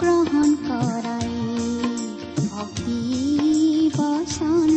গ্ৰহণ কৰাই ভক্তি বচন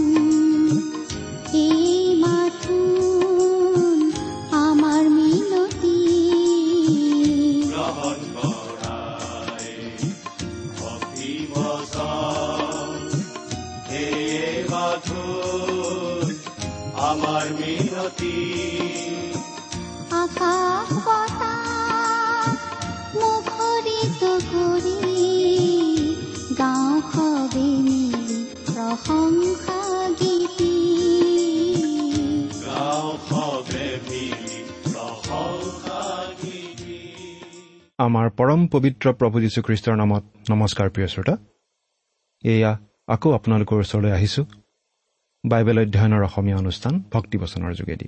পৰম পবিত্ৰ প্ৰভু যীশুখ্ৰীষ্টৰ নামত নমস্কাৰ প্ৰিয় শ্ৰোতা। এয়া আকৌ আপোনালোকৰ ওচৰলৈ আহিছোঁ। বাইবেল অধ্যয়নৰ অসমীয়া অনুষ্ঠান ভক্তিবচনৰ যোগেদি।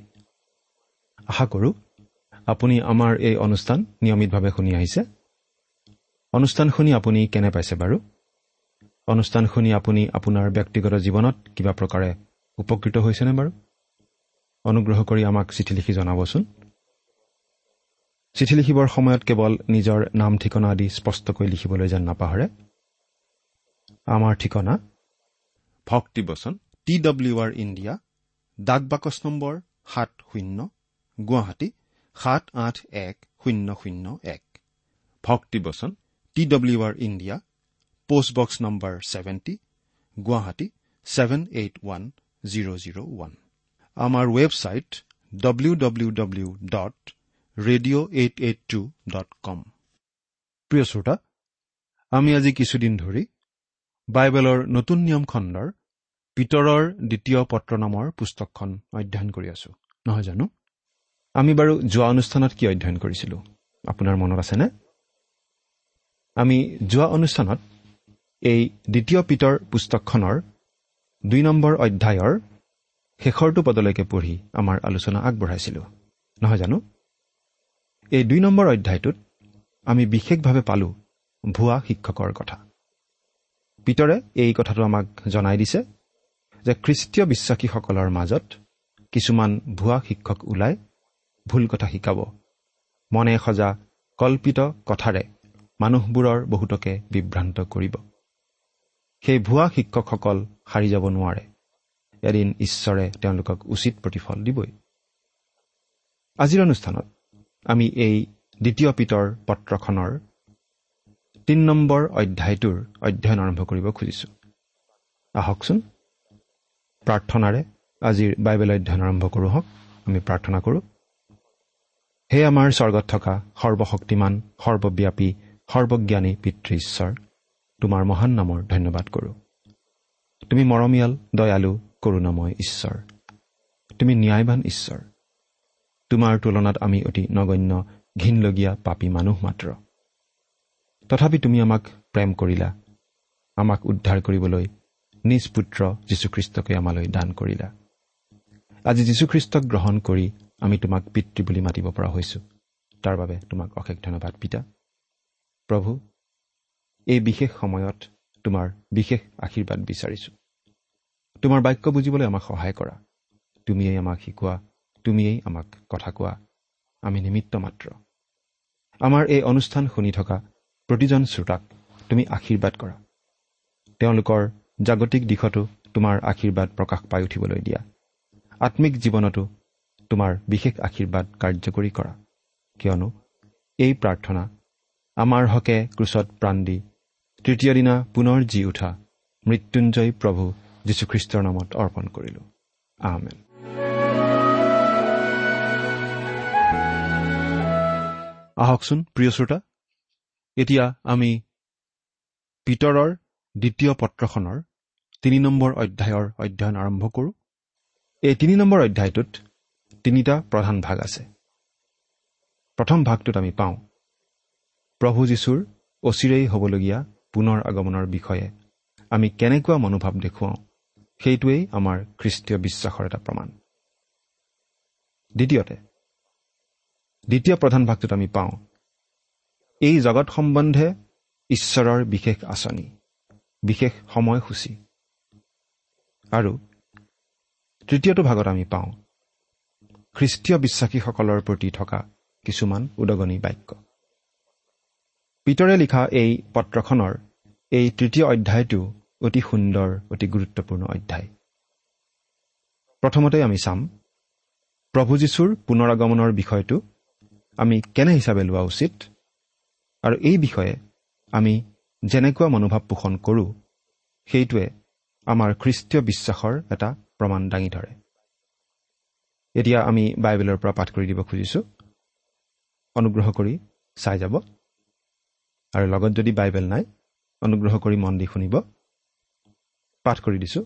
আশা কৰোঁ আপুনি আমাৰ এই অনুষ্ঠান নিয়মিতভাৱে শুনি আহিছে। অনুষ্ঠান শুনি আপুনি কেনে পাইছে বাৰু? অনুষ্ঠান শুনি আপুনি আপোনাৰ ব্যক্তিগত জীৱনত কিবা প্ৰকাৰে উপকৃত হৈছেনে বাৰু? অনুগ্ৰহ কৰি আমাক চিঠি লিখি জনাবচোন। চিঠি লিখিবৰ সময়ত কেৱল নিজৰ নাম ঠিকনা আদি স্পষ্টকৈ লিখিবলৈ যেন নাপাহৰে। আমাৰ ঠিকনা ভক্তিবচন টি ডব্লিউ আৰ ইণ্ডিয়া ডাক বাকচ নম্বৰ সাত শূন্য গুৱাহাটী সাত আঠ এক শূন্য শূন্য এক। ভক্তিবচন T W R India post box number seventy Guwahati seven eight one zero' zero' one. আমাৰ website W W W dot radio' eight eight two dot com প্ৰিয় শ্ৰোতা আমি আজি কিছুদিন ধৰি বাইবেলৰ নতুন নিয়ম খণ্ডৰ পিতৰৰ দ্বিতীয় পত্ৰ নামৰ পুস্তকখন অধ্যয়ন কৰি আছো। নহয় জানো? আমি বাৰু যোৱা অনুষ্ঠানত কি অধ্যয়ন কৰিছিলোঁ? আপোনাৰ মনত আছেনে? আমি যোৱা অনুষ্ঠানত এই দ্বিতীয় পিতৰ পুস্তকখনৰ দুই নম্বৰ অধ্যায়ৰ শেষৰটো পদলৈকে পঢ়ি আমাৰ আলোচনা আগবঢ়াইছিলোঁ। নহয় জানো? এই দুই নম্বৰ অধ্যায়টোত আমি বিশেষভাৱে পালোঁ ভুৱা শিক্ষকৰ কথা। পিতৰে এই কথাটো আমাক জনাই দিছে যে খ্ৰীষ্টীয় বিশ্বাসীসকলৰ মাজত কিছুমান ভুৱা শিক্ষক ওলাই ভুল কথা শিকাব। মনে সজা কল্পিত কথাৰে মানুহবোৰৰ বহুতকে বিভ্ৰান্ত কৰিব। সেই ভুৱা শিক্ষকসকল সাৰি যাব নোৱাৰে। এদিন ঈশ্বৰে তেওঁলোকক উচিত প্ৰতিফল দিবই। আজিৰ অনুষ্ঠানত আমি এই দ্বিতীয় পিতৰ পত্ৰখনৰ তিনি নম্বৰ অধ্যায়টোৰ অধ্যয়ন আৰম্ভ কৰিব খুজিছোঁ। আহকচোন। প্ৰাৰ্থনাৰে আজিৰ বাইবেল অধ্যয়ন আৰম্ভ কৰোঁ হওক। আমি প্ৰাৰ্থনা কৰোঁ। হে আমাৰ স্বৰ্গত থকা সৰ্বশক্তিমান সৰ্বব্যাপী সৰ্বজ্ঞানী পিতৃ ঈশ্বৰ তোমাৰ মহান নামৰ ধন্যবাদ কৰোঁ। তুমি মৰমীয়াল দয়ালু কৰোণাময় ঈশ্বৰ। তুমি ন্যায়বান ঈশ্বৰ। তোমাৰ তুলনাত আমি অতি নগণ্য ঘীনলগীয়া পাপী মানুহ মাত্ৰ। তথাপি তুমি আমাক প্ৰেম কৰিলা আমাক উদ্ধাৰ কৰিবলৈ নিজ পুত্ৰ যীশুখ্ৰীষ্টকে আমালৈ দান কৰিলা। আজি যীশুখ্ৰীষ্টক গ্ৰহণ কৰি আমি তোমাক পিতৃ বুলি মাতিব পৰা হৈছোঁ। তাৰ বাবে তোমাক অশেষ ধন্যবাদ পিতা। প্ৰভু এই বিশেষ সময়ত তোমাৰ বিশেষ আশীৰ্বাদ বিচাৰিছোঁ। তোমাৰ বাক্য বুজিবলৈ আমাক সহায় কৰা। তুমিয়েই আমাক শিকোৱা তুমিয়েই আমাক কথা কোৱা। আমি নিমিত্ত মাত্ৰ। আমাৰ এই অনুষ্ঠান শুনি থকা প্ৰতিজন শ্ৰোতাক তুমি আশীৰ্বাদ কৰা। তেওঁলোকৰ জাগতিক দিশতো তোমাৰ আশীৰ্বাদ প্ৰকাশ পাই উঠিবলৈ দিয়া। আত্মিক জীৱনতো তোমাৰ বিশেষ আশীৰ্বাদ কাৰ্যকৰী কৰা। কিয়নো এই প্ৰাৰ্থনা আমাৰ হকে ক্ৰুচত প্ৰাণ দি তৃতীয় দিনা পুনৰ জি উঠা মৃত্যুঞ্জয় প্ৰভু যীশুখ্ৰীষ্টৰ নামত অৰ্পণ কৰিলো। আহমেন আহকচোন প্ৰিয় শ্ৰোতা। এতিয়া আমি পিতৰৰ দ্বিতীয় পত্ৰখনৰ তিনি নম্বৰ অধ্যায়ৰ অধ্যয়ন আৰম্ভ কৰোঁ। এই তিনি নম্বৰ অধ্যায়টোত তিনিটা প্ৰধান ভাগ আছে। প্ৰথম ভাগটোত আমি পাওঁ প্ৰভু যীশুৰ অচিৰেই হ'বলগীয়া পুনৰ আগমনৰ বিষয়ে আমি কেনেকুৱা মনোভাৱ দেখুৱাওঁ সেইটোৱেই আমাৰ খ্ৰীষ্টীয় বিশ্বাসৰ এটা প্ৰমাণ। দ্বিতীয়তে দ্বিতীয় প্ৰধান ভাগটোত আমি পাওঁ এই জগত সম্বন্ধে ঈশ্বৰৰ বিশেষ আঁচনি বিশেষ সময়সূচী। আৰু তৃতীয়টো ভাগত আমি পাওঁ খ্ৰীষ্টীয় বিশ্বাসীসকলৰ প্ৰতি থকা কিছুমান উদগনি বাক্য। পিতৰে লিখা এই পত্ৰখনৰ এই তৃতীয় অধ্যায়টো অতি সুন্দৰ অতি গুৰুত্বপূৰ্ণ অধ্যায়। প্ৰথমতে আমি চাম প্ৰভু যীশুৰ পুনৰাগমনৰ বিষয়টো আমি কেনে হিচাপে লোৱা উচিত? আৰু এই বিষয়ে আমি যেনেকুৱা মনোভাৱ পোষণ কৰোঁ সেইটোৱে আমাৰ খ্ৰীষ্টীয় বিশ্বাসৰ এটা প্ৰমাণ দাঙি ধৰে। এতিয়া আমি বাইবেলৰ পৰা পাঠ কৰি দিব খুজিছোঁ। অনুগ্ৰহ কৰি চাই যাব। আৰু লগত যদি বাইবেল নাই অনুগ্ৰহ কৰি মন দি শুনিব। পাঠ কৰি দিছোঁ।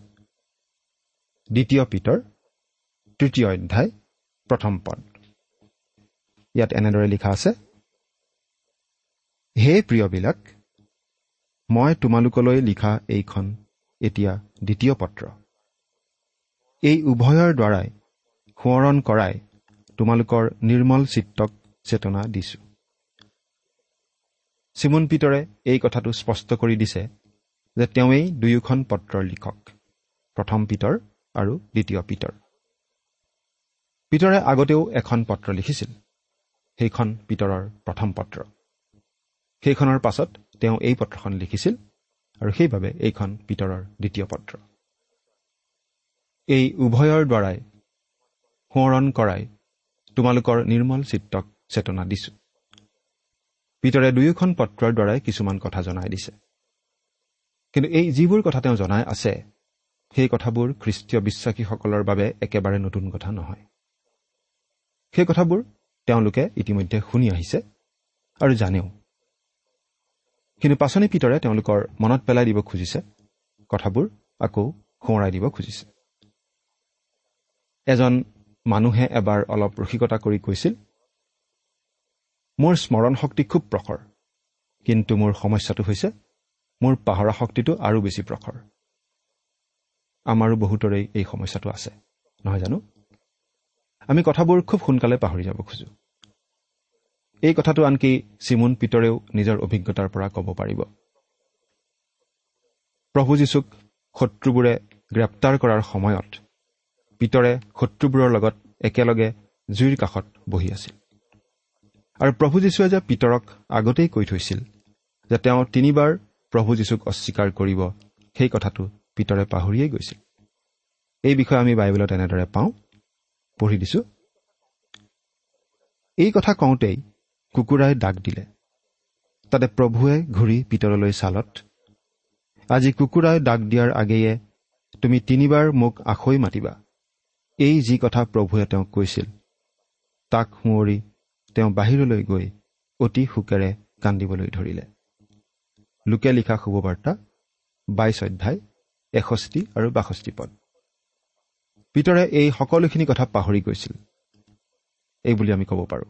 দ্বিতীয় পিতৰ তৃতীয় অধ্যায় প্ৰথম পদ। ইয়াত এনেদৰে লিখা আছে হে প্ৰিয়বিলাক মই তোমালোকলৈ লিখা এইখন এতিয়া দ্বিতীয় পত্ৰ। এই উভয়ৰ দ্বাৰাই সোঁৱৰণ কৰাই তোমালোকৰ নিৰ্মল চিত্তক চেতনা দিছো। চিমন পিতৰে এই কথাটো স্পষ্ট কৰি দিছে যে তেওঁৱেই দুয়োখন পত্ৰৰ লিখক প্ৰথম পিতৰ আৰু দ্বিতীয় পিতৰ। পিতৰে আগতেও এখন পত্ৰ লিখিছিল। সেইখন পিতৰৰ প্ৰথম পত্ৰ। সেইখনৰ পাছত তেওঁ এই পত্ৰখন লিখিছিল আৰু সেইবাবে এইখন পিতৰৰ দ্বিতীয় পত্ৰ। এই উভয়ৰ দ্বাৰাই সোঁৱৰণ কৰাই তোমালোকৰ নিৰ্মল চিত্তক চেতনা দিছো। পিতৰে দুয়োখন পত্ৰৰ দ্বাৰাই কিছুমান কথা জনাই দিছে। কিন্তু এই যিবোৰ কথা তেওঁ জনাই আছে সেই কথাবোৰ খ্ৰীষ্টীয় বিশ্বাসীসকলৰ বাবে একেবাৰে নতুন কথা নহয়। সেই কথাবোৰ তেওঁলোকে ইতিমধ্যে শুনি আহিছে আৰু জানেও। কিন্তু পাচনি পিতৰে তেওঁলোকৰ মনত পেলাই দিব খুজিছে কথাবোৰ আকৌ সোঁৱৰাই দিব খুজিছে। এজন মানুহে এবাৰ অলপ ৰসিকতা কৰি কৈছিল মোৰ স্মৰণ শক্তি খুব প্ৰখৰ কিন্তু মোৰ সমস্যাটো হৈছে মোৰ পাহৰা শক্তিটো আৰু বেছি প্ৰখৰ। আমাৰো বহুতৰেই এই সমস্যাটো আছে নহয় জানো? আমি কথাবোৰ খুব সোনকালে পাহৰি যাব খোজো। এই কথাটো আনকি চিমুন পিতৰেও নিজৰ অভিজ্ঞতাৰ পৰা ক'ব পাৰিব। প্ৰভু যীশুক শত্ৰুবোৰে গ্ৰেপ্তাৰ কৰাৰ সময়ত পিতৰে শত্ৰুবোৰৰ লগত একেলগে জুইৰ কাষত বহি আছিল। আৰু প্ৰভু যীশুৱে যে পিতৰক আগতেই কৈ থৈছিল যে তেওঁ তিনিবাৰ প্ৰভু যীশুক অস্বীকাৰ কৰিব সেই কথাটো পিতৰে পাহৰিয়েই গৈছিল। এই বিষয়ে আমি বাইবেলত এনেদৰে পাওঁ। পঢ়ি দিছো। এই কথা কওঁতেই কুকুৰাই ডাক দিলে। তাতে প্ৰভুৱে ঘূৰি পিতৰলৈ চালত আজি কুকুৰাই ডাক দিয়াৰ আগেয়ে তুমি তিনিবাৰ মোক আখৈ মাতিবা। এই যি কথা প্ৰভুৱে তেওঁক কৈছিল তাক সুঁৱৰি তেওঁ বাহিৰলৈ গৈ অতি শোকেৰে কান্দিবলৈ ধৰিলে। লোকে লিখা শুভবাৰ্তা বাইছ অধ্যায় এষষ্ঠি আৰু বাষষ্ঠি পদ। পিতৰে এই সকলোখিনি কথা পাহৰি গৈছিল। এই বুলি আমি ক'ব পাৰোঁ।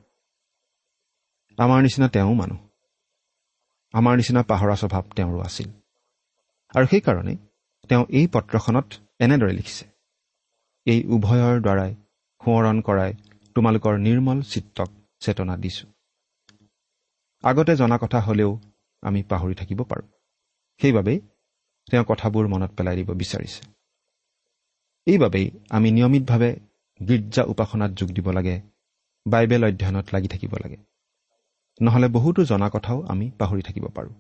আমাৰ নিচিনা তেওঁ মানুহ। আমাৰ নিচিনা পাহৰা স্বভাৱ তেওঁৰো আছিল। আৰু সেইকাৰণে তেওঁ এই পত্ৰখনত এনেদৰে লিখিছে। এই উভয়ৰ দ্বাৰাই সোঁৱৰণ কৰাই তোমালোকৰ নিৰ্মল চিত্তক চেতনা দিছো। আগতে জনা কথা হলেও আমি পাহৰি থাকিব পাৰোঁ। সেইবাবেই তেওঁ কথাবোৰ মনত পেলাই দিব বিচাৰিছে। এইবাবেই আমি নিয়মিতভাৱে গীৰ্জা উপাসনাত যোগ দিব লাগে বাইবেল অধ্যয়নত লাগি থাকিব লাগে। নহ'লে বহুতো জনা কথাও আমি পাহৰি থাকিব পাৰোঁ।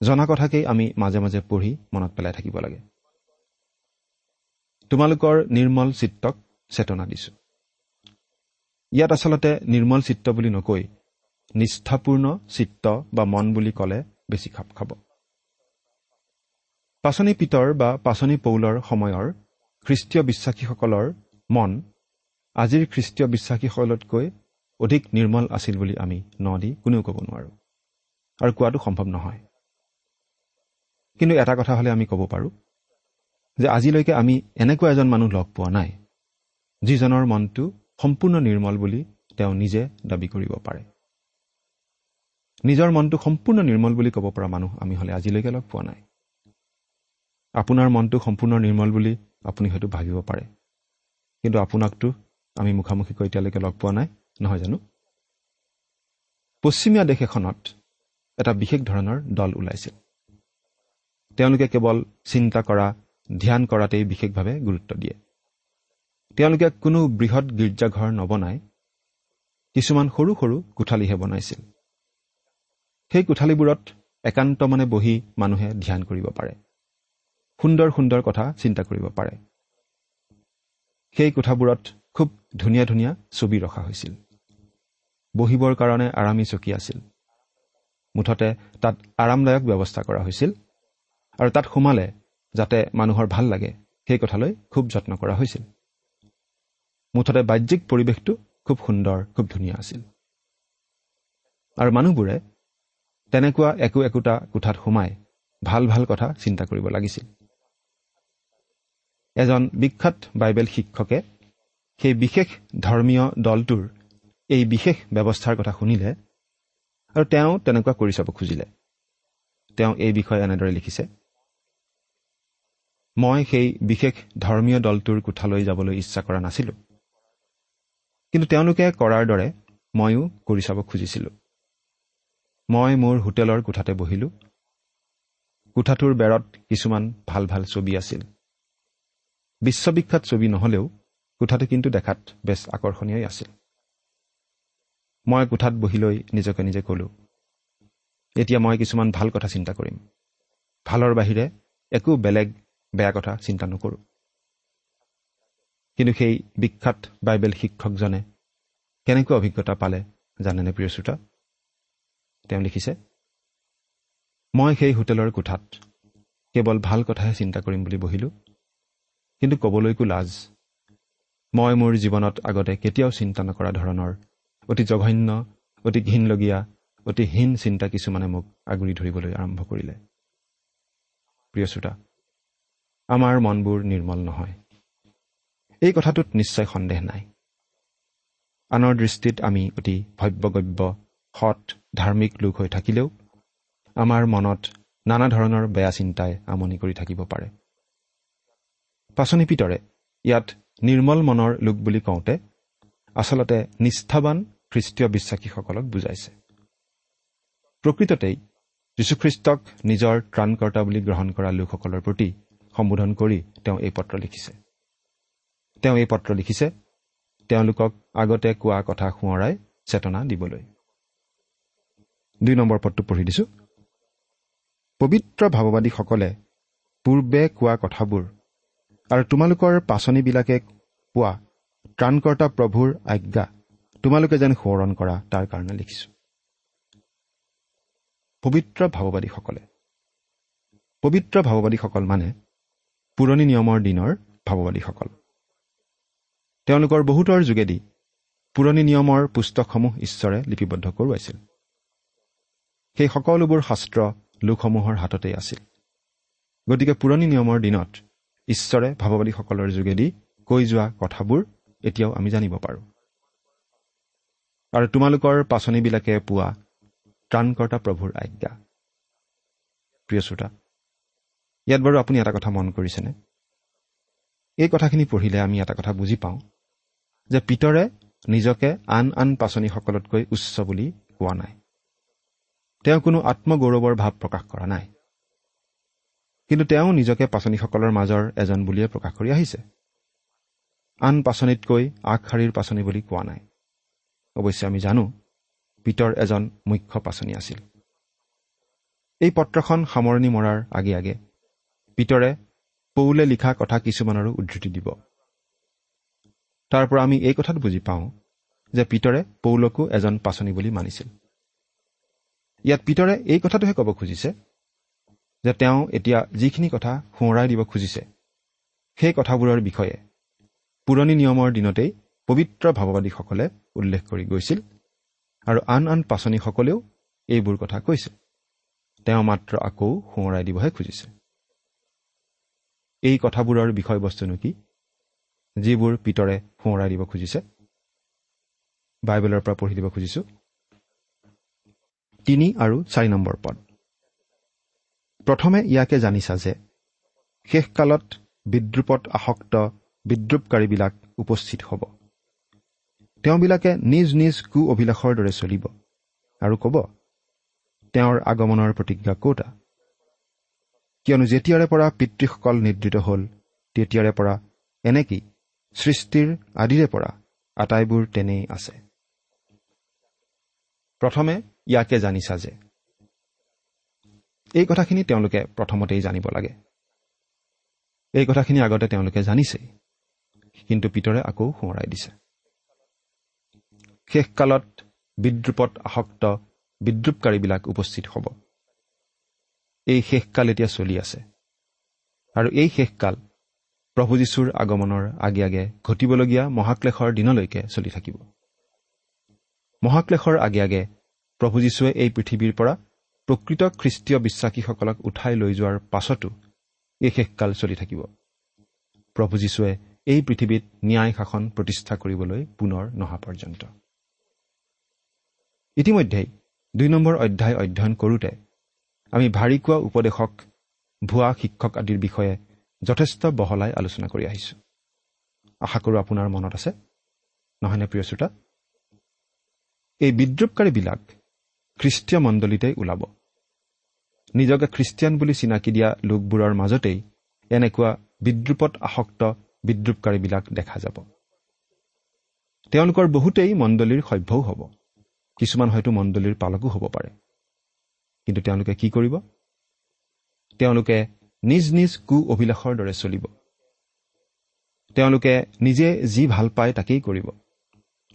জনা কথাকেই আমি মাজে মাজে পঢ়ি মনত পেলাই থাকিব লাগে। তোমালোকৰ নিৰ্মল চিত্তক চেতনা দিছো। ইয়াত আচলতে নিৰ্মল চিত্ৰ বুলি নকৈ নিষ্ঠাপূৰ্ণ চিত্ত বা মন বুলি ক'লে বেছি খাপ খাব। পাচনি পিতৰ বা পাচনি পৌলৰ সময়ৰ খ্ৰীষ্টীয় বিশ্বাসীসকলৰ মন আজিৰ খ্ৰীষ্টীয় বিশ্বাসীসকলতকৈ অধিক নিৰ্মল আছিল বুলি আমি ন দি কোনেও ক'ব নোৱাৰোঁ। আৰু কোৱাটো সম্ভৱ নহয়। কিন্তু এটা কথা হ'লে আমি ক'ব পাৰোঁ যে আজিলৈকে আমি এনেকুৱা এজন মানুহ লগ পোৱা নাই যিজনৰ মনটো সম্পূৰ্ণ নিৰ্মল বুলি তেওঁ নিজে দাবী কৰিব পাৰে। নিজৰ মনটো সম্পূৰ্ণ নিৰ্মল বুলি ক'ব পৰা মানুহ আমি হ'লে আজিলৈকে লগ পোৱা নাই। আপোনাৰ মনটো সম্পূৰ্ণ নিৰ্মল বুলি আপুনি হয়তো ভাবিব পাৰে। কিন্তু আপোনাকতো আমি মুখামুখিকৈ এতিয়ালৈকে লগ পোৱা নাই নহয় জানো? পশ্চিমীয়া দেশ এখনত এটা বিশেষ ধৰণৰ দল ওলাইছিল তেওঁলোকে কেৱল চিন্তা কৰা ধ্যান কৰাতেই বিশেষভাৱে গুৰুত্ব দিয়ে। তেওঁলোকে কোনো বৃহৎ গীৰ্জাঘৰ নবনাই কিছুমান সৰু সৰু কোঠালিহে বনাইছিল। সেই কোঠালিবোৰত একান্ত মানে বহি মানুহে ধ্যান কৰিব পাৰে। সুন্দৰ সুন্দৰ কথা চিন্তা কৰিব পাৰে। সেই কোঠাবোৰত খুব ধুনীয়া ধুনীয়া ছবি ৰখা হৈছিল। বহিবৰ কাৰণে আৰামী চকী আছিল। মুঠতে তাত আৰামদায়ক ব্যৱস্থা কৰা হৈছিল আৰু তাত সোমালে যাতে মানুহৰ ভাল লাগে সেই কথালৈ খুব যত্ন কৰা হৈছিল। মুঠতে বাহ্যিক পৰিৱেশটো খুব সুন্দৰ খুব ধুনীয়া আছিল। আৰু মানুহবোৰে তেনেকুৱা একো একোটা কোঠাত সোমাই ভাল ভাল কথা চিন্তা কৰিব লাগিছিল। এজন বিখ্যাত বাইবেল শিক্ষকে সেই বিশেষ ধৰ্মীয় দলটোৰ এই বিশেষ ব্যৱস্থাৰ কথা শুনিলে আৰু তেওঁ তেনেকুৱা কৰি চাব খুজিলে। তেওঁ এই বিষয়ে এনেদৰে লিখিছে মই সেই বিশেষ ধৰ্মীয় দলটোৰ কোঠালৈ যাবলৈ ইচ্ছা কৰা নাছিলো। কিন্তু তেওঁলোকে কৰাৰ দৰে ময়ো কৰি চাব খুজিছিলোঁ। মই মোৰ হোটেলৰ কোঠাতে বহিলোঁ। কোঠাটোৰ বেৰত কিছুমান ভাল ভাল ছবি আছিল। বিশ্ববিখ্যাত ছবি নহ'লেও কোঠাটো কিন্তু দেখাত বেছ আকৰ্ষণীয়ই আছিল। মই কোঠাত বহি লৈ নিজকে নিজে ক'লোঁ এতিয়া মই কিছুমান ভাল কথা চিন্তা কৰিম। ভালৰ বাহিৰে একো বেলেগ বেয়া কথা চিন্তা নকৰোঁ। কিন্তু সেই বিখ্যাত বাইবেল শিক্ষকজনে কেনেকুৱা অভিজ্ঞতা পালে জানেনে প্ৰিয় শ্ৰোতা? তেওঁ লিখিছে মই সেই হোটেলৰ কোঠাত কেৱল ভাল কথাহে চিন্তা কৰিম বুলি বহিলোঁ। কিন্তু ক'বলৈকো লাজ। মই মোৰ জীৱনত আগতে কেতিয়াও চিন্তা নকৰা ধৰণৰ অতি জঘন্য অতি ঘীনলগীয়া অতি হীন চিন্তা কিছুমানে মোক আগুৰি ধৰিবলৈ আৰম্ভ কৰিলে। প্ৰিয় শ্ৰোতা আমাৰ মনবোৰ নিৰ্মল নহয়। এই কথাটোত নিশ্চয় সন্দেহ নাই। আনৰ দৃষ্টিত আমি অতি ভব্যগব্য সৎ ধাৰ্মিক লোক হৈ থাকিলেও আমাৰ মনত নানা ধৰণৰ বেয়া চিন্তাই আমনি কৰি থাকিব পাৰে। পাচনি পিতৰে ইয়াত নিৰ্মল মনৰ লোক বুলি কওঁতে আচলতে নিষ্ঠাবান খ্ৰীষ্টীয় বিশ্বাসীসকলক বুজাইছে। প্ৰকৃততেই যীশুখ্ৰীষ্টক নিজৰ ত্ৰাণকৰ্তা বুলি গ্ৰহণ কৰা লোকসকলৰ প্ৰতি সম্বোধন কৰি তেওঁ এই পত্ৰ লিখিছে। তেওঁ এই পত্ৰ লিখিছে তেওঁলোকক আগতে কোৱা কথা সোঁৱৰাই চেতনা দিবলৈ। দুই নম্বৰ পদটো পঢ়ি দিছো। পবিত্ৰ ভাৱবাদীসকলে পূৰ্বে কোৱা কথাবোৰ আৰু তোমালোকৰ পাচনিবিলাকে পোৱা ত্ৰাণকৰ্তা প্ৰভুৰ আজ্ঞা। তোমালোকে যেন সোঁৱৰণ কৰা তাৰ কাৰণে লিখিছো। পবিত্ৰ ভাৱবাদীসকলে পবিত্ৰ ভাৱবাদীসকল মানে পুৰণি নিয়মৰ দিনৰ ভাৱবাদীসকল। তেওঁলোকৰ বহুতৰ যোগেদি পুৰণি নিয়মৰ পুস্তকসমূহ ঈশ্বৰে লিপিবদ্ধ কৰোৱাইছিল। সেই সকলোবোৰ শাস্ত্ৰ লোকসমূহৰ হাততেই আছিল। গতিকে পুৰণি নিয়মৰ দিনত ঈশ্বৰে ভাৱবাদীসকলৰ যোগেদি কৈ যোৱা কথাবোৰ এতিয়াও আমি জানিব পাৰোঁ। আৰু তোমালোকৰ পাচনিবিলাকে পোৱা ত্ৰাণকৰ্তা প্ৰভুৰ আজ্ঞা। প্ৰিয় শ্ৰোতা ইয়াত বাৰু আপুনি এটা কথা মন কৰিছেনে? এই কথাখিনি পঢ়িলে আমি এটা কথা বুজি পাওঁ যে পিতৰে নিজকে আন আন পাচনিসকলতকৈ উচ্চ বুলি কোৱা নাই। তেওঁ কোনো আত্মগৌৰৱৰ ভাৱ প্ৰকাশ কৰা নাই। কিন্তু তেওঁ নিজকে পাচনিসকলৰ মাজৰ এজন বুলিয়ে প্ৰকাশ কৰি আহিছে। আন পাচনিতকৈ আগশাৰীৰ পাচনি বুলি কোৱা নাই। অৱশ্যে আমি জানো পিতৰ এজন মুখ্য পাচনি আছিল। এই পত্ৰখন সামৰণি মৰাৰ আগে আগে পিতৰে পৌলে লিখা কথা কিছুমানৰো উদ্ধৃতি দিব। তাৰ পৰা আমি এই কথাত বুজি পাওঁ যে পিতৰে পৌলকো এজন পাচনি বুলি মানিছিল। ইয়াত পিতৰে এই কথাটোহে ক'ব খুজিছে যে তেওঁ এতিয়া যিখিনি কথা সোঁৱৰাই দিব খুজিছে সেই কথাবোৰৰ বিষয়ে পুৰণি নিয়মৰ দিনতেই পবিত্ৰ ভাৱবাদীসকলে উল্লেখ কৰি গৈছিল আৰু আন আন পাচনিসকলেও এইবোৰ কথা কৈছিল তেওঁ মাত্ৰ আকৌ সোঁৱৰাই দিবহে খুজিছে। এই কথাবোৰৰ বিষয়বস্তুনো কি? যিবোৰ পিতৰে সোঁৱৰাই দিব খুজিছে বাইবেলৰ পৰা পঢ়ি দিব খুজিছো। তিনি আৰু চাৰি নম্বৰ পদ। প্ৰথমে ইয়াকে জানিছা যে শেষকালত বিদ্ৰূপত আসক্ত বিদ্ৰূপকাৰীবিলাক উপস্থিত হ'ব। তেওঁবিলাকে নিজ নিজ কু অভিলাষৰ দৰে চলিব আৰু ক'ব তেওঁৰ আগমনৰ প্ৰতিজ্ঞা কৌতা কিয়নো যেতিয়াৰে পৰা পিতৃসকল নিদ্ৰিত হ'ল তেতিয়াৰে পৰা এনেকেই সৃষ্টিৰ আদিৰে পৰা আটাইবোৰ তেনেই আছে। প্ৰথমে ইয়াকে জানিছা যে এই কথাখিনি তেওঁলোকে প্ৰথমতেই জানিব লাগে। এই কথাখিনি আগতে তেওঁলোকে জানিছেই। কিন্তু পিতৰে আকৌ সোঁৱৰাই দিছে। শেষকালত বিদ্ৰূপত আসক্ত বিদ্ৰূপকাৰীবিলাক উপস্থিত হ'ব। এই শেষকাল এতিয়া চলি আছে। আৰু এই শেষকাল প্ৰভু যীশুৰ আগমনৰ আগে আগে ঘটিবলগীয়া মহাক্লেশৰ দিনলৈকে চলি থাকিব। মহাক্লেশৰ আগে আগে প্ৰভু যীশুৱে এই পৃথিৱীৰ পৰা প্ৰকৃত খ্ৰীষ্টীয় বিশ্বাসীসকলক উঠাই লৈ যোৱাৰ পাছতো এই শেষকাল চলি থাকিব। প্ৰভু যীশুৱে এই পৃথিৱীত ন্যায় শাসন প্ৰতিষ্ঠা কৰিবলৈ পুনৰ নহা পৰ্যন্ত। ইতিমধ্যেই দুই নম্বৰ অধ্যায় অধ্যয়ন কৰোঁতে আমি ভাৰী কোৱা উপদেশক ভুৱা শিক্ষক আদিৰ বিষয়ে যথেষ্ট বহলাই আলোচনা কৰি আহিছোঁ। আশা কৰোঁ আপোনাৰ মনত আছে? নহয়নে প্ৰিয় শ্ৰোতা? এই বিদ্ৰূপকাৰীবিলাক খ্ৰীষ্টীয় মণ্ডলীতেই ওলাব। নিজকে খ্ৰীষ্টিয়ান বুলি চিনাকি দিয়া লোকবোৰৰ মাজতেই এনেকুৱা বিদ্ৰূপত আসক্ত বিদ্ৰূপকাৰীবিলাক দেখা যাব। তেওঁলোকৰ বহুতেই মণ্ডলীৰ সভ্যও হ'ব। কিছুমান হয়তো মণ্ডলীৰ পালকো হ'ব পাৰে। কিন্তু তেওঁলোকে কি কৰিব? তেওঁলোকে নিজ নিজ কু অভিলাষৰ দৰে চলিব। তেওঁলোকে নিজে যি ভাল পায় তাকেই কৰিব।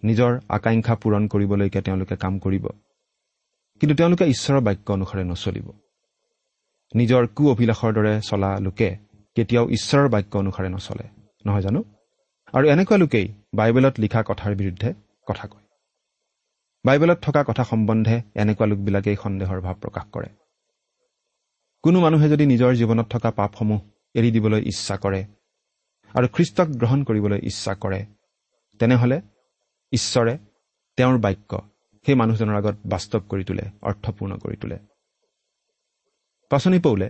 নিজৰ আকাংক্ষা পূৰণ কৰিবলৈকে তেওঁলোকে কাম কৰিব। কিন্তু তেওঁলোকে ঈশ্বৰৰ বাক্য অনুসাৰে নচলিব। নিজৰ কু অভিলাষৰ দৰে চলা লোকে কেতিয়াও ঈশ্বৰৰ বাক্য অনুসাৰে নচলে নহয় জানো? আৰু এনেকুৱা লোকেই বাইবেলত লিখা কথাৰ বিৰুদ্ধে কথা কয়। বাইবেলত থকা কথা সম্বন্ধে এনেকুৱা লোকবিলাকেই সন্দেহৰ ভাৱ প্ৰকাশ কৰে। কোনো মানুহে যদি নিজৰ জীৱনত থকা পাপসমূহ এৰি দিবলৈ ইচ্ছা কৰে আৰু খ্ৰীষ্টক গ্ৰহণ কৰিবলৈ ইচ্ছা কৰে তেনেহ'লে ঈশ্বৰে তেওঁৰ বাক্য সেই মানুহজনৰ আগত বাস্তৱ কৰি তোলে অৰ্থপূৰ্ণ কৰি তোলে। পাচনি পৌলে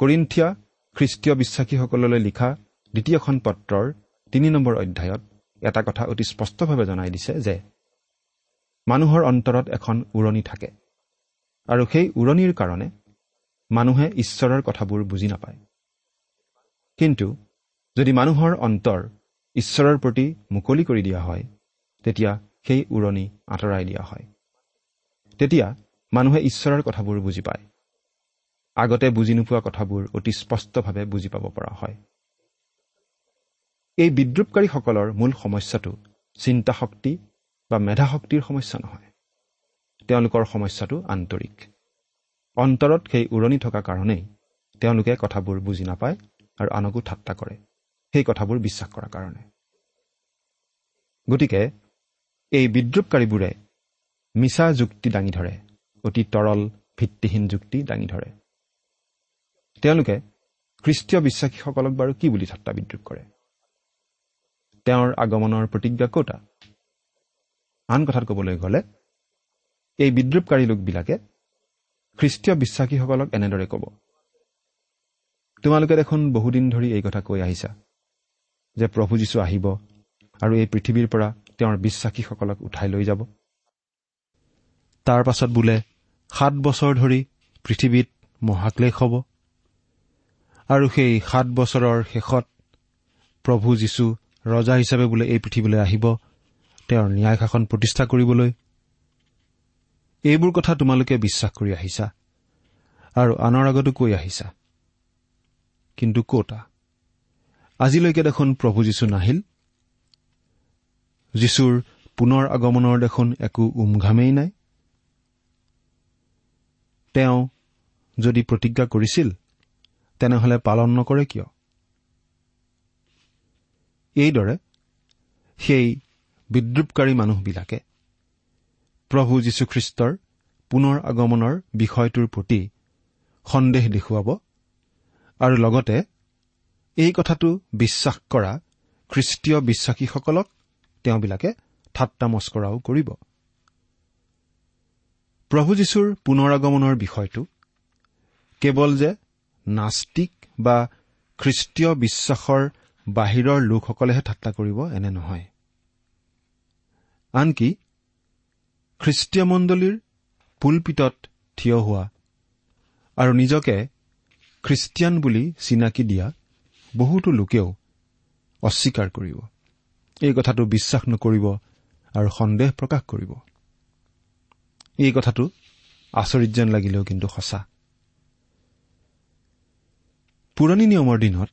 কৰিন্থিয়া খ্ৰীষ্টীয় বিশ্বাসীসকললৈ লিখা দ্বিতীয়খন পত্ৰৰ তিনি নম্বৰ অধ্যায়ত এটা কথা অতি স্পষ্টভাৱে জনাই দিছে যে মানুহৰ অন্তৰত এখন উৰণি থাকে আৰু সেই উৰণিৰ কাৰণে মানুহে ঈশ্বৰৰ কথাবোৰ বুজি নাপায়। কিন্তু যদি মানুহৰ অন্তৰ ঈশ্বৰৰ প্ৰতি মুকলি কৰি দিয়া হয় তেতিয়া সেই উৰণি আঁতৰাই দিয়া হয়। তেতিয়া মানুহে ঈশ্বৰৰ কথাবোৰ বুজি পায়। আগতে বুজি নোপোৱা কথাবোৰ অতি স্পষ্টভাৱে বুজি পাব পৰা হয়। এই বিদ্ৰূপকাৰীসকলৰ মূল সমস্যাটো চিন্তা শক্তি বা মেধাশক্তিৰ সমস্যা নহয়। তেওঁলোকৰ সমস্যাটো আন্তৰিক। অন্তৰত সেই উৰণি থকা কাৰণেই তেওঁলোকে কথাবোৰ বুজি নাপায় আৰু আনকো ঠাট্টা কৰে। সেই কথাবোৰ বিশ্বাস কৰাৰ কাৰণে। গতিকে এই বিদ্ৰূপকাৰীবোৰে মিছা যুক্তি দাঙি ধৰে অতি তৰল ভিত্তিহীন যুক্তি দাঙি ধৰে। তেওঁলোকে খ্ৰীষ্টীয় বিশ্বাসীসকলক বাৰু কি বুলি ঠাট্টা বিদ্ৰূপ কৰে? তেওঁৰ আগমনৰ প্ৰতিজ্ঞা কতা? আন কথাত ক'বলৈ গ'লে এই বিদ্ৰূপকাৰী লোকবিলাকে খ্ৰীষ্টীয় বিশ্বাসীসকলক এনেদৰে ক'ব তোমালোকে দেখোন বহুদিন ধৰি এই কথা কৈ আহিছা যে প্ৰভু যীশু আহিব আৰু এই পৃথিৱীৰ পৰা তেওঁৰ বিশ্বাসীসকলক উঠাই লৈ যাব। তাৰ পাছত বোলে সাত বছৰ ধৰি পৃথিৱীত মহাক্লেশ হ'ব। আৰু সেই সাত বছৰৰ শেষত প্ৰভু যীশু ৰজা হিচাপে বোলে এই পৃথিৱীলৈ আহিব তেওঁৰ ন্যায় শাসন প্ৰতিষ্ঠা কৰিবলৈ। এইবোৰ কথা তোমালোকে বিশ্বাস কৰি আহিছা আৰু আনৰ আগতো কৈ আহিছা। কিন্তু কতা? আজিলৈকে দেখোন প্ৰভু যীশু নাহিল। যীশুৰ পুনৰ আগমনৰ দেখোন একো উমঘামেই নাই? তেওঁ যদি প্ৰতিজ্ঞা কৰিছিল তেনেহলে পালন নকৰে কিয়? এইদৰে সেই বিদ্ৰূপকাৰী মানুহবিলাকে প্ৰভু যীশুখ্ৰীষ্টৰ পুনৰ আগমনৰ বিষয়টোৰ প্ৰতি সন্দেহ দেখুৱাব আৰু লগতে এই কথাটো বিশ্বাস কৰা খ্ৰীষ্টীয় বিশ্বাসীসকলক তেওঁবিলাকে ঠাট্টা মস্কৰাও কৰিব। প্ৰভু যীশুৰ পুনৰ আগমনৰ বিষয়টো কেৱল যে নাস্তিক বা খ্ৰীষ্টীয় বিশ্বাসৰ বাহিৰৰ লোকসকলেহে ঠাট্টা কৰিব এনে নহয়। আনকি খ্ৰীষ্টীয় মণ্ডলীৰ পুলপিতত থিয় হোৱা আৰু নিজকে খ্ৰীষ্টিয়ান বুলি চিনাকি দিয়া বহুতো লোকেও অস্বীকাৰ কৰিব। এই কথাটো বিশ্বাস নকৰিব আৰু সন্দেহ প্ৰকাশ কৰিব। এই কথাটো আচৰিত যেন লাগিলেও কিন্তু সঁচা। পুৰণি নিয়মৰ দিনত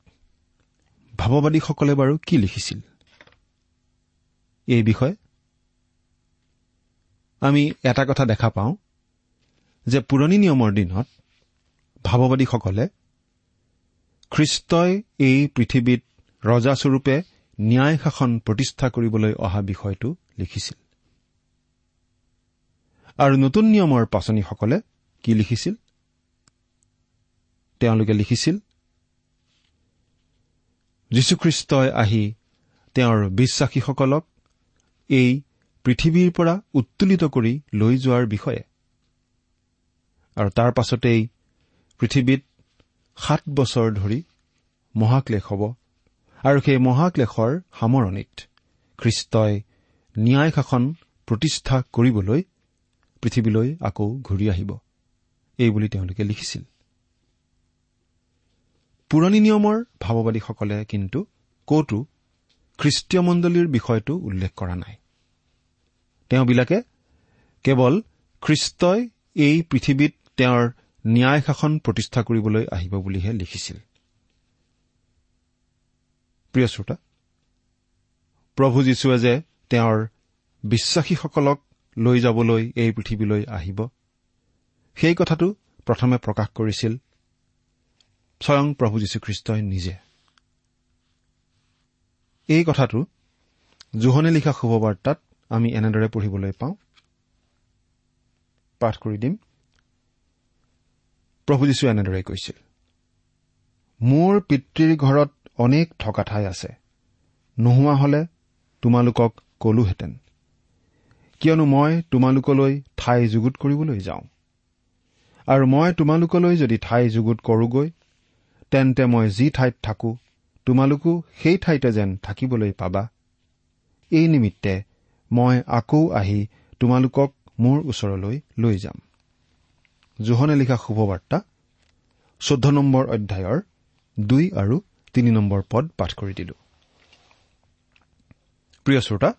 ভাৱবাদীসকলে বাৰু কি লিখিছিল? এই বিষয়ে আমি এটা কথা দেখা পাওঁ যে পুৰণি নিয়মৰ দিনত ভাৱবাদীসকলে খ্ৰীষ্টই এই পৃথিৱীত ৰজাস্বৰূপে ন্যায় শাসন প্ৰতিষ্ঠা কৰিবলৈ অহা বিষয়টো লিখিছিল। আৰু নতুন নিয়মৰ পাচনীসকলে কি লিখিছিল? তেওঁলোকে লিখিছিল যীশুখ্ৰীষ্টই আহি তেওঁৰ বিশ্বাসীসকলক এই পৃথিৱীৰ পৰা উত্তোলিত কৰি লৈ যোৱাৰ বিষয়ে আৰু তাৰ পাছতেই পৃথিৱীত সাত বছৰ ধৰি মহাক্লেশ হ'ব আৰু সেই মহাক্লেশৰ সামৰণিত খ্ৰীষ্টই ন্যায় শাসন প্ৰতিষ্ঠা কৰিবলৈ পৃথিৱীলৈ আকৌ ঘূৰি আহিব। এইবুলি তেওঁলোকে লিখিছিল। পুৰণি নিয়মৰ ভাৱবাদীসকলে কিন্তু কতো খ্ৰীষ্টীয় মণ্ডলীৰ বিষয়টো উল্লেখ কৰা নাই। তেওঁবিলাকে কেৱল খ্ৰীষ্টই এই পৃথিৱীত তেওঁৰ ন্যায় শাসন প্ৰতিষ্ঠা কৰিবলৈ আহিব বুলিহে লিখিছিল। প্ৰিয় শ্ৰোতা প্ৰভু যীশুৱে যে তেওঁৰ বিশ্বাসীসকলক লৈ যাবলৈ এই পৃথিৱীলৈ আহিব সেই কথাটো প্ৰথমে প্ৰকাশ কৰিছিল স্বয়ং প্ৰভু যীশুখ্ৰীষ্টই নিজে। এই কথাটো জোহনে লিখা শুভবাৰ্তাত আমি এনেদৰে পঢ়িবলৈ পাওঁ। পাঠ কৰি দিম। প্ৰভু যীশুৱে এনেদৰে কৈছিল মোৰ পিতৃৰ ঘৰত অনেক থকা ঠাই আছে। নোহোৱা হলে তোমালোকক কলোহেঁতেন। কিয়নো মই তোমালোকলৈ ঠাই যুগুত কৰিবলৈ যাওঁ। আৰু মই তোমালোকলৈ যদি ঠাই যুগুত কৰোগৈ তেন্তে মই যি ঠাইত থাকো তোমালোকো সেই ঠাইতে যেন থাকিবলৈ পাবা। এই নিমিত্তে মই আকৌ আহি তোমালোকক মোৰ ওচৰলৈ লৈ যাম। জোহনে লিখা শুভবাৰ্তা চৈধ্য নম্বৰ অধ্যায়ৰ দুই আৰু তিনি নম্বৰ পদ পাঠ কৰি দিলো। প্ৰিয় শ্ৰোতা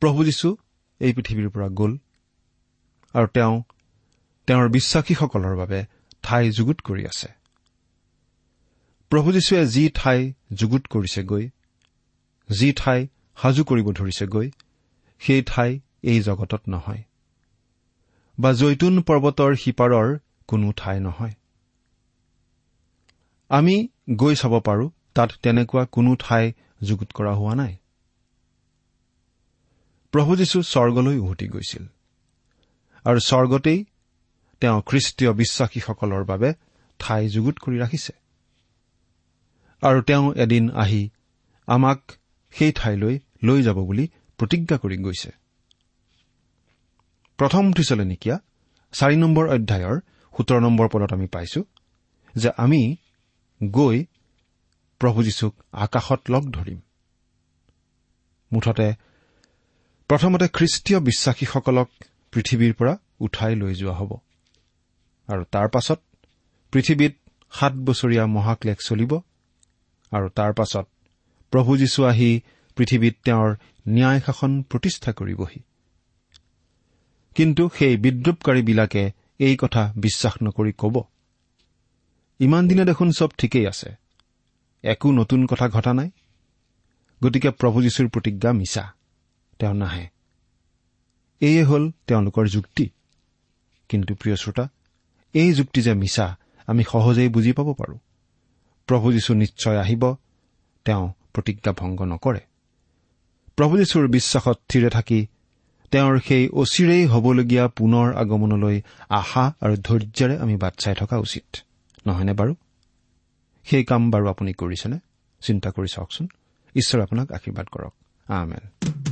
প্ৰভু যীশু এই পৃথিৱীৰ পৰা গ'ল আৰু তেওঁ তেওঁৰ বিশ্বাসীসকলৰ বাবে ঠাই যুগুত কৰি আছে। প্ৰভু যীশুৱে যি ঠাই যুগুত কৰিছেগৈ যি ঠাই সাজু কৰিব ধৰিছেগৈ সেই ঠাই এই জগতত নহয়। বা জৈতুন পৰ্বতৰ সিপাৰৰ কোনো ঠাই নহয়। আমি গৈ চাব পাৰো তাত তেনেকুৱা কোনো ঠাই যুগুত কৰা হোৱা নাই। প্ৰভু যীশু স্বৰ্গলৈ উভতি গৈছিল আৰু স্বৰ্গতেই তেওঁ খ্ৰীষ্টীয় বিশ্বাসীসকলৰ বাবে ঠাই যুগুত কৰি ৰাখিছে। আৰু তেওঁ এদিন আহি আমাক সেই ঠাইলৈ লৈ যাব বুলি প্ৰতিজ্ঞা কৰি গৈছে। প্ৰথম থিচলেনিকীয়া চাৰি নম্বৰ অধ্যায়ৰ সোতৰ নম্বৰ পদত আমি পাইছো যে আমি গৈ প্ৰভু যীশুক আকাশত লগ ধৰিম। মুঠতে প্ৰথমতে খ্ৰীষ্টীয় বিশ্বাসীসকলক পৃথিৱীৰ পৰা উঠাই লৈ যোৱা হ'ব। আৰু তাৰ পাছত পৃথিৱীত সাত বছৰীয়া মহাক্লেশ চলিব আৰু তাৰ পাছত প্ৰভু যীশু আহি পৃথিৱীত তেওঁৰ ন্যায় শাসন প্ৰতিষ্ঠা কৰিবহি। কিন্তু সেই বিদ্ৰূপকাৰীবিলাকে এই কথা বিশ্বাস নকৰি কব। ইমান দিনে দেখোন চব ঠিকেই আছে। একো নতুন কথা ঘটা নাই। গতিকে প্ৰভু যীশুৰ প্ৰতিজ্ঞা মিছা। তেওঁ নাহে। এয়ে হ'ল তেওঁলোকৰ যুক্তি। কিন্তু প্ৰিয় শ্ৰোতা এই যুক্তি যে মিছা আমি সহজেই বুজি পাব পাৰোঁ। প্ৰভু যীশু নিশ্চয় আহিব তেওঁ প্ৰতিজ্ঞা ভংগ নকৰে। প্ৰভু যীশুৰ বিশ্বাসত থিৰে থাকি তেওঁৰ সেই অচিৰেই হ'বলগীয়া পুনৰ আগমনলৈ আশা আৰু ধৈৰ্যৰে আমি বাট চাই থকা উচিত। নহয়নে বাৰু? সেই কাম বাৰু আপুনি কৰিছেনে? চিন্তা কৰি চাওকচোন। ঈশ্বৰে আপোনাক আশীৰ্বাদ কৰক। আমেন।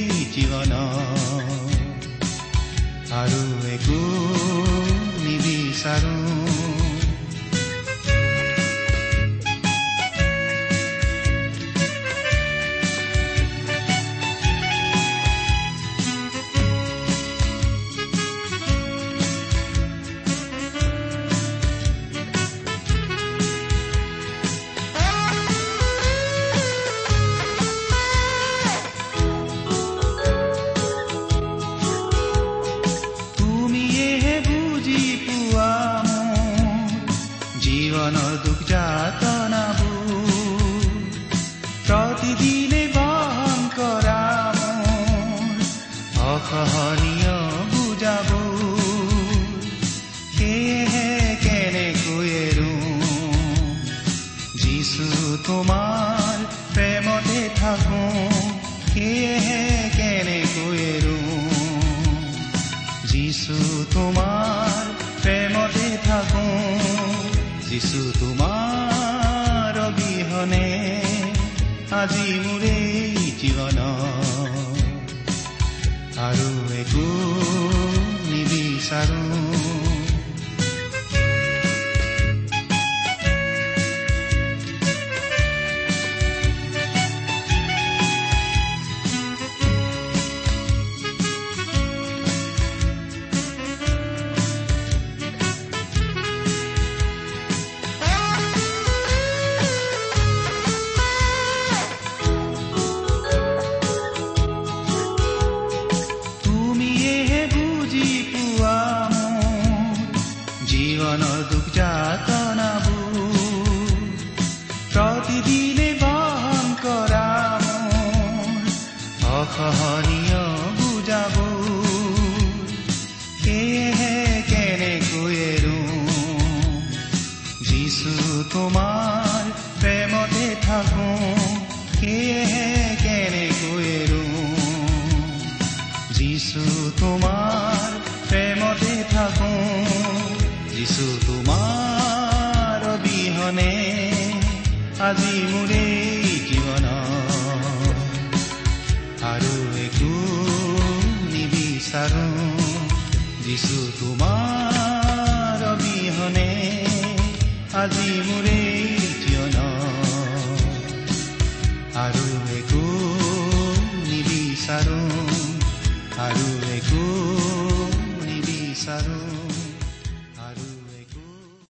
সেয়েহে কেনেকৈ যিছু তোমাৰ প্ৰেমতে থাকো যিছু তোমাৰ অবিহনে আজি মোৰে